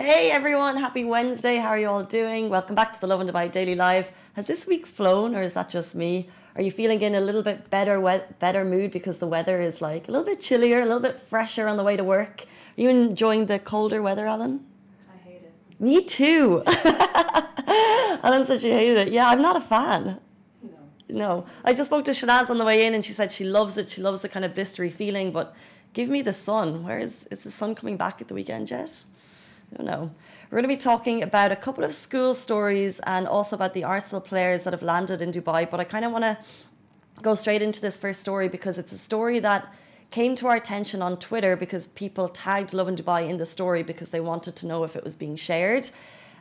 Hey everyone, happy Wednesday. How are you all doing? Welcome back to the Lovin Dubai Daily Live. Has this week flown or is that just me? Are you feeling in a little bit better we- better mood because the weather is like a little bit chillier, a little bit fresher on the way to work? Are you enjoying the colder weather, Alan? I hate it. Me too. Alan said she hated it. Yeah, I'm not a fan. No. No, I just spoke to Shanaz on the way in, and she said she loves it. She loves the kind of blistery feeling. But give me the sun. Where is is the sun coming back at the weekend yet? Don't know. We're going to be talking about a couple of school stories and also about the Arsenal players that have landed in Dubai. But I kind of want to go straight into this first story because it's a story that came to our attention on Twitter because people tagged Lovin Dubai in the story because they wanted to know if it was being shared.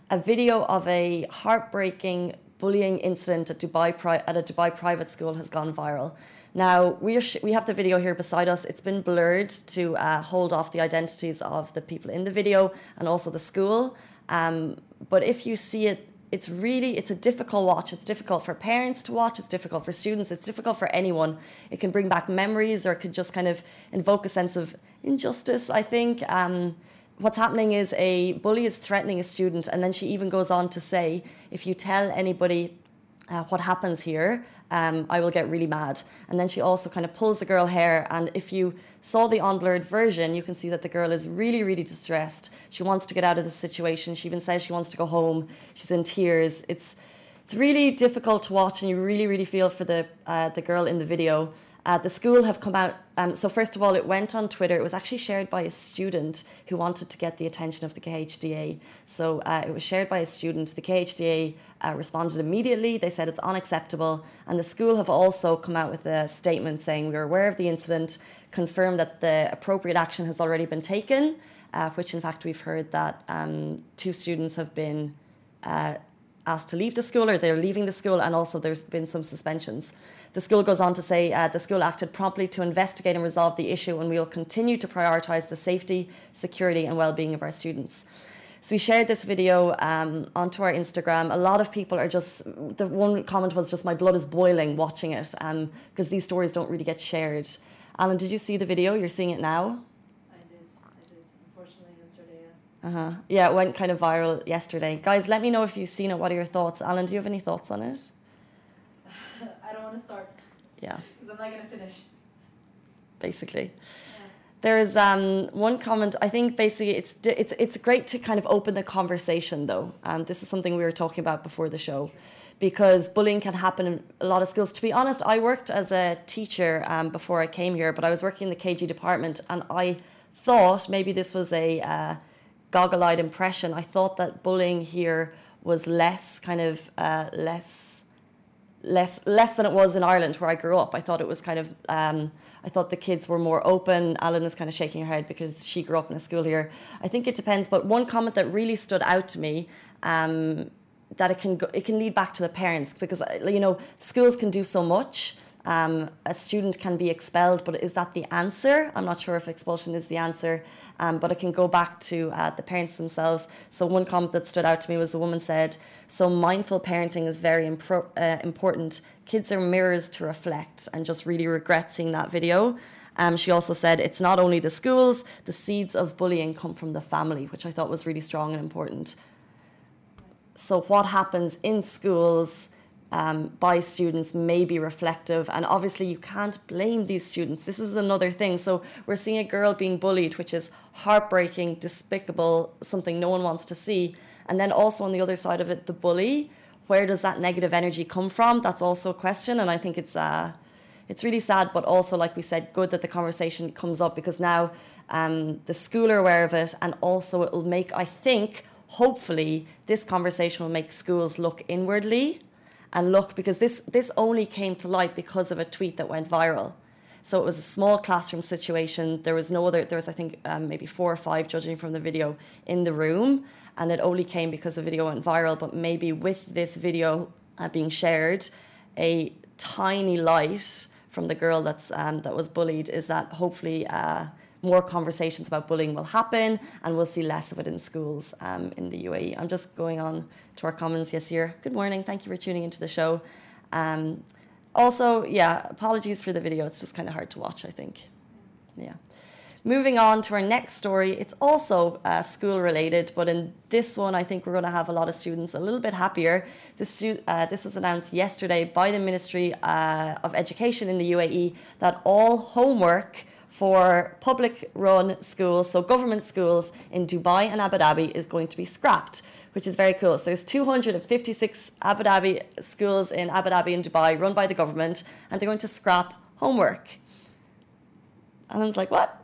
A video of a heartbreaking bullying incident at Dubai at a Dubai private school has gone viral. Now we we have the video here beside us. It's been blurred to uh, hold off the identities of the people in the video and also the school. Um, but if you see it it's really it's a difficult watch. It's difficult for parents to watch. It's difficult for students. It's difficult for anyone. It can bring back memories or it could just kind of invoke a sense of injustice i think. Um, what's happening is a bully is threatening a student and then she even goes on to say if you tell anybody uh, what happens here um, I will get really mad. And then she also kind of pulls the girl hair. And if you saw the unblurred version, you can see that the girl is really, really distressed. She wants to get out of the situation. She even says she wants to go home. She's in tears. It's it's really difficult to watch, and you really, really feel for the uh, the girl in the video. Uh, the school have come out. Um, so first of all, it went on Twitter. It was actually shared by a student who wanted to get the attention of the KHDA. So uh, it was shared by a student. The KHDA uh, responded immediately. They said it's unacceptable, and the school have also come out with a statement saying we are aware of the incident, confirmed that the appropriate action has already been taken. Uh, which in fact we've heard that um, two students have been uh, asked to leave the school or they're leaving the school, and also there's been some suspensions. The school goes on to say uh, the school acted promptly to investigate and resolve the issue, and we will continue to prioritise the safety, security, and well-being of our students. So we shared this video um, onto our Instagram. A lot of people are just, the one comment was just, my blood is boiling watching it because um, these stories don't really get shared. Alan, did you see the video? You're seeing it now? I did. I did. Unfortunately, yesterday. Uh huh. Yeah, it went kind of viral yesterday. Guys, let me know if you've seen it. What are your thoughts? Alan, do you have any thoughts on it? I don't want to start Yeah, because I'm not going to finish. basically. Yeah. There's um, one comment. I think basically it's it's it's great to kind of open the conversation though. Um, this is something we were talking about before the show, because bullying can happen in a lot of schools. To be honest, I worked as a teacher um, before I came here, but I was working in the KG department, and I thought maybe this was a uh, goggle-eyed impression. I thought that bullying here was less kind of uh, less less less than it was in Ireland where I grew up. I thought it was kind of um, I thought the kids were more open. Alan is kind of shaking her head because she grew up in a school here. I think it depends, but one comment that really stood out to me. Um, that it can go, it can lead back to the parents because uh, you know schools can do so much. Um, a student can be expelled, but is that the answer? I'm not sure if expulsion is the answer, um, but it can go back to uh, the parents themselves. So one comment that stood out to me was a woman said, "So mindful parenting is very uh, important. Kids are mirrors to reflect," and just really regret seeing that video. Um, she also said, "It's not only the schools; the seeds of bullying come from the family," which I thought was really strong and important. So what happens in schools? Um, by students may be reflective. And obviously, you can't blame these students. This is another thing. So, we're seeing a girl being bullied, which is heartbreaking, despicable, something no one wants to see. And then also on the other side of it, the bully. Where does that negative energy come from? That's also a question. And I think it's. Uh, it's really sad, but also, like we said, good that the conversation comes up because now um, the school are aware of it, and also it will make, I think, hopefully, this conversation will make schools look inwardly and look because this this only came to light because of a tweet that went viral. So it was a small classroom situation. There was no other. There was I think um, maybe four or five, judging from the video, in the room, and it only came because the video went viral. But maybe with this video uh, being shared, a tiny light from the girl that's um, that was bullied is that hopefully. Uh, more conversations about bullying will happen and we'll see less of it in schools um, in the UAE. I'm just going on to our comments. Yes, here. Good morning. Thank you for tuning into the show. Um, also, yeah, apologies for the video. It's just kind of hard to watch, I think. Yeah. Moving on to our next story, it's also uh, school related, but in this one, I think we're going to have a lot of students a little bit happier. This, uh, this was announced yesterday by the Ministry uh, of Education in the UAE that all homework for public run schools, so government schools in Dubai and Abu Dhabi, is going to be scrapped, which is very cool. So there's 256 Abu Dhabi schools in Abu Dhabi and Dubai run by the government, and they're going to scrap homework. Alan's like, what?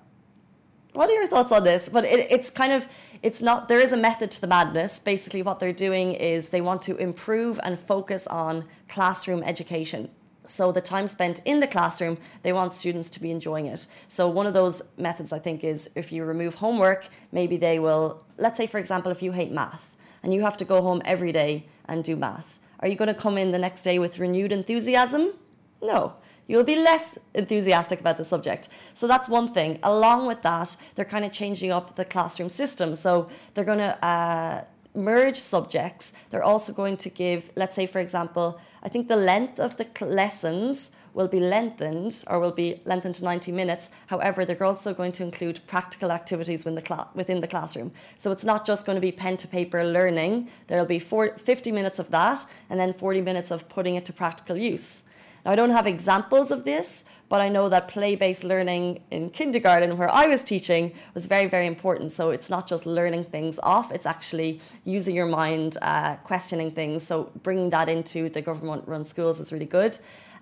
What are your thoughts on this? But it, it's kind of, it's not, there is a method to the madness. Basically, what they're doing is they want to improve and focus on classroom education. So the time spent in the classroom, they want students to be enjoying it. So one of those methods, I think, is if you remove homework, maybe they will, let's say, for example, if you hate math and you have to go home every day and do math, are you going to come in the next day with renewed enthusiasm? No you'll be less enthusiastic about the subject. So that's one thing. Along with that, they're kind of changing up the classroom system. So they're going to uh, merge subjects. They're also going to give, let's say, for example, I think the length of the lessons will be lengthened or will be lengthened to 90 minutes. However, they're also going to include practical activities within the, within the classroom. So it's not just going to be pen to paper learning. There'll be four, 50 minutes of that and then 40 minutes of putting it to practical use. Now, I don't have examples of this, but I know that play based learning in kindergarten, where I was teaching, was very, very important. So it's not just learning things off, it's actually using your mind, uh, questioning things. So bringing that into the government run schools is really good.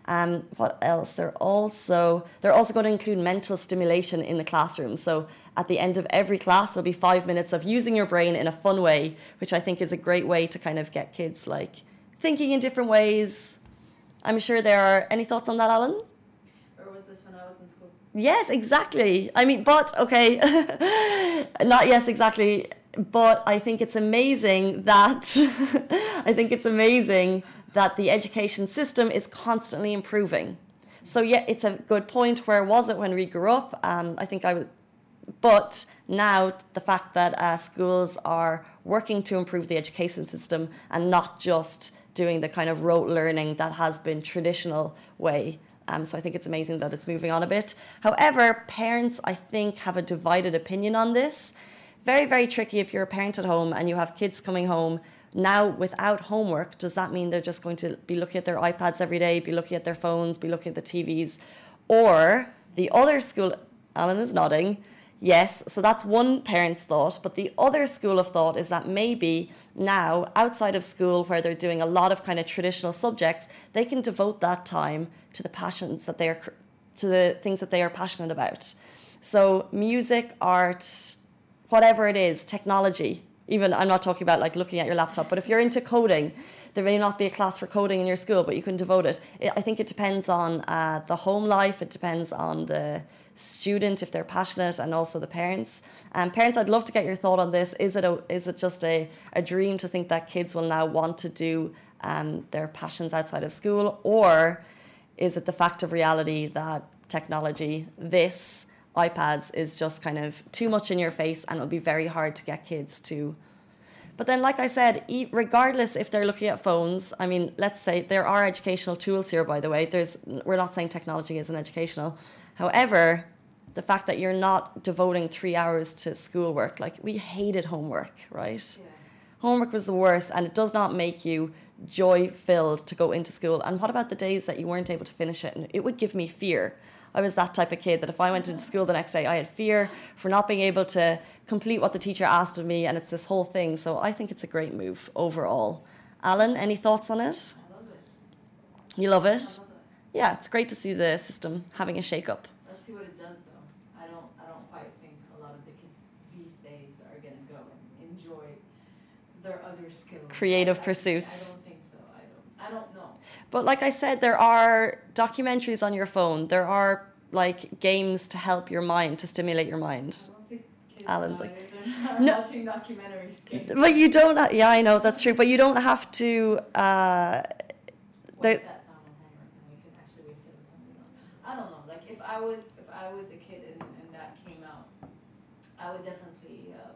Um, what else? They're also they're also going to include mental stimulation in the classroom. So at the end of every class, there'll be five minutes of using your brain in a fun way, which I think is a great way to kind of get kids like thinking in different ways, I'm sure there are any thoughts on that, Alan? Or was this when I was in school? Yes, exactly. I mean, but okay, not yes, exactly. But I think it's amazing that I think it's amazing that the education system is constantly improving. So yeah, it's a good point. Where was it when we grew up? Um, I think I was, but now the fact that uh, schools are working to improve the education system and not just doing the kind of rote learning that has been traditional way. Um, so I think it's amazing that it's moving on a bit. However, parents, I think, have a divided opinion on this. Very, very tricky if you're a parent at home and you have kids coming home now without homework. Does that mean they're just going to be looking at their iPads every day, be looking at their phones, be looking at the TVs? Or the other school, Alan is nodding, Yes, so that's one parent's thought. But the other school of thought is that maybe now, outside of school, where they're doing a lot of kind of traditional subjects, they can devote that time to the passions that they are, to the things that they are passionate about. So, music, art, whatever it is, technology. Even I'm not talking about like looking at your laptop, but if you're into coding, there may not be a class for coding in your school, but you can devote it. I think it depends on uh, the home life. It depends on the student if they're passionate and also the parents. Um, parents, I'd love to get your thought on this. Is it, a, is it just a, a dream to think that kids will now want to do um, their passions outside of school? Or is it the fact of reality that technology, this, iPads, is just kind of too much in your face and it'll be very hard to get kids to but then, like I said, regardless if they're looking at phones, I mean, let's say there are educational tools here, by the way. There's, we're not saying technology isn't educational. However, the fact that you're not devoting three hours to schoolwork, like we hated homework, right? Yeah. Homework was the worst, and it does not make you joy filled to go into school. And what about the days that you weren't able to finish it? And it would give me fear. I was that type of kid that if I went into school the next day, I had fear for not being able to complete what the teacher asked of me, and it's this whole thing. So I think it's a great move overall. Alan, any thoughts on it? I love it. You love it? I love it yeah, it's great to see the system having a shake up. Let's see what it does though. I don't I don't quite think a lot of the kids these days are gonna go and enjoy their other skills. Creative I, I, pursuits. I don't think so. I don't I don't know. But like I said, there are documentaries on your phone. There are like games to help your mind, to stimulate your mind. I don't think kids Alan's like, "No." watching documentaries. But you don't. ha- Yeah, I know that's true. But you don't have to. Uh, there- that time on homework and we can actually waste it with something else. I don't know. Like if I was if I was a kid and, and that came out, I would definitely uh,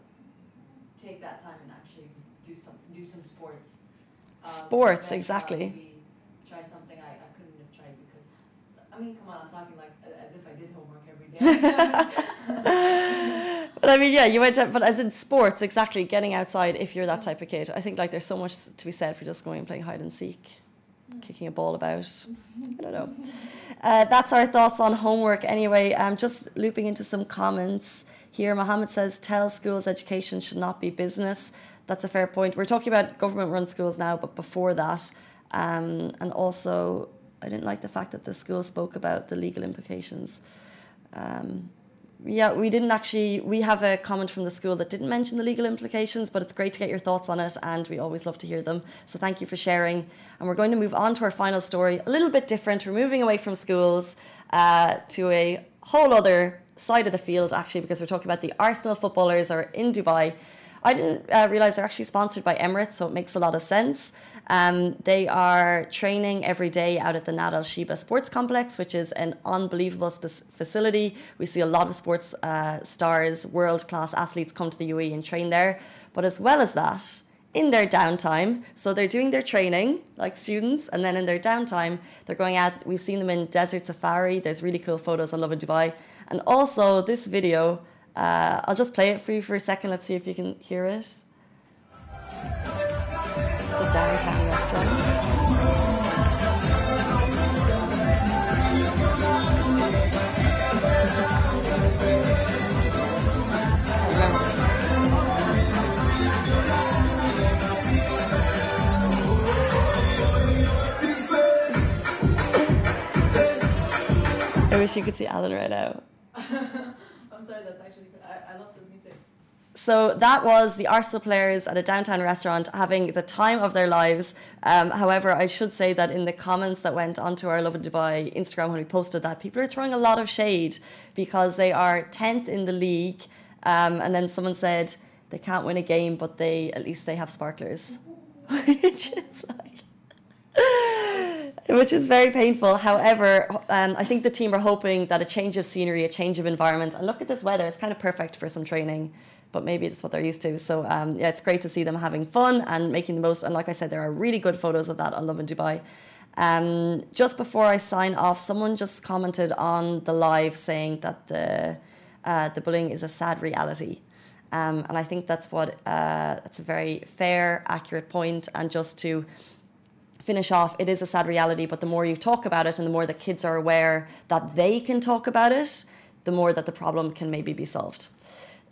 take that time and actually do some do some sports. Um, Sports, exactly. maybe Try something I, I couldn't have tried because, I I mean, come on, I'm talking like as if I did homework every day. but I mean, yeah, you went to, but as in sports, exactly, getting outside if you're that type of kid. I think like there's so much to be said for just going and playing hide and seek, kicking a ball about. I don't know. Uh, that's our thoughts on homework anyway. I'm um, just looping into some comments here. Mohammed says, tell schools education should not be business. That's a fair point. We're talking about government run schools now, but before that, um, and also I didn't like the fact that the school spoke about the legal implications. Um, yeah, we didn't actually. We have a comment from the school that didn't mention the legal implications, but it's great to get your thoughts on it, and we always love to hear them. So thank you for sharing. And we're going to move on to our final story, a little bit different. We're moving away from schools uh, to a whole other side of the field, actually, because we're talking about the Arsenal footballers are in Dubai. I didn't uh, realize they're actually sponsored by Emirates, so it makes a lot of sense. Um, they are training every day out at the Nad Al Sheba Sports Complex, which is an unbelievable facility. We see a lot of sports uh, stars, world class athletes come to the UAE and train there. But as well as that, in their downtime, so they're doing their training like students, and then in their downtime, they're going out. We've seen them in desert safari. There's really cool photos I love in Dubai. And also, this video, uh, I'll just play it for you for a second. Let's see if you can hear it the downtown restaurant. I wish you could see Alan right now. I'm sorry, that's actually, I, I love the music. So that was the Arsenal players at a downtown restaurant having the time of their lives. Um, however, I should say that in the comments that went onto our Lovin Dubai Instagram when we posted that, people are throwing a lot of shade because they are 10th in the league. Um, and then someone said they can't win a game, but they at least they have sparklers. Which is like which is very painful. However, um, I think the team are hoping that a change of scenery, a change of environment, and look at this weather, it's kind of perfect for some training but maybe it's what they're used to. So um, yeah, it's great to see them having fun and making the most. And like I said, there are really good photos of that on Lovin Dubai. Um, just before I sign off, someone just commented on the live saying that the uh, the bullying is a sad reality. Um, and I think that's what uh, that's a very fair, accurate point. And just to finish off, it is a sad reality. But the more you talk about it, and the more the kids are aware that they can talk about it, the more that the problem can maybe be solved.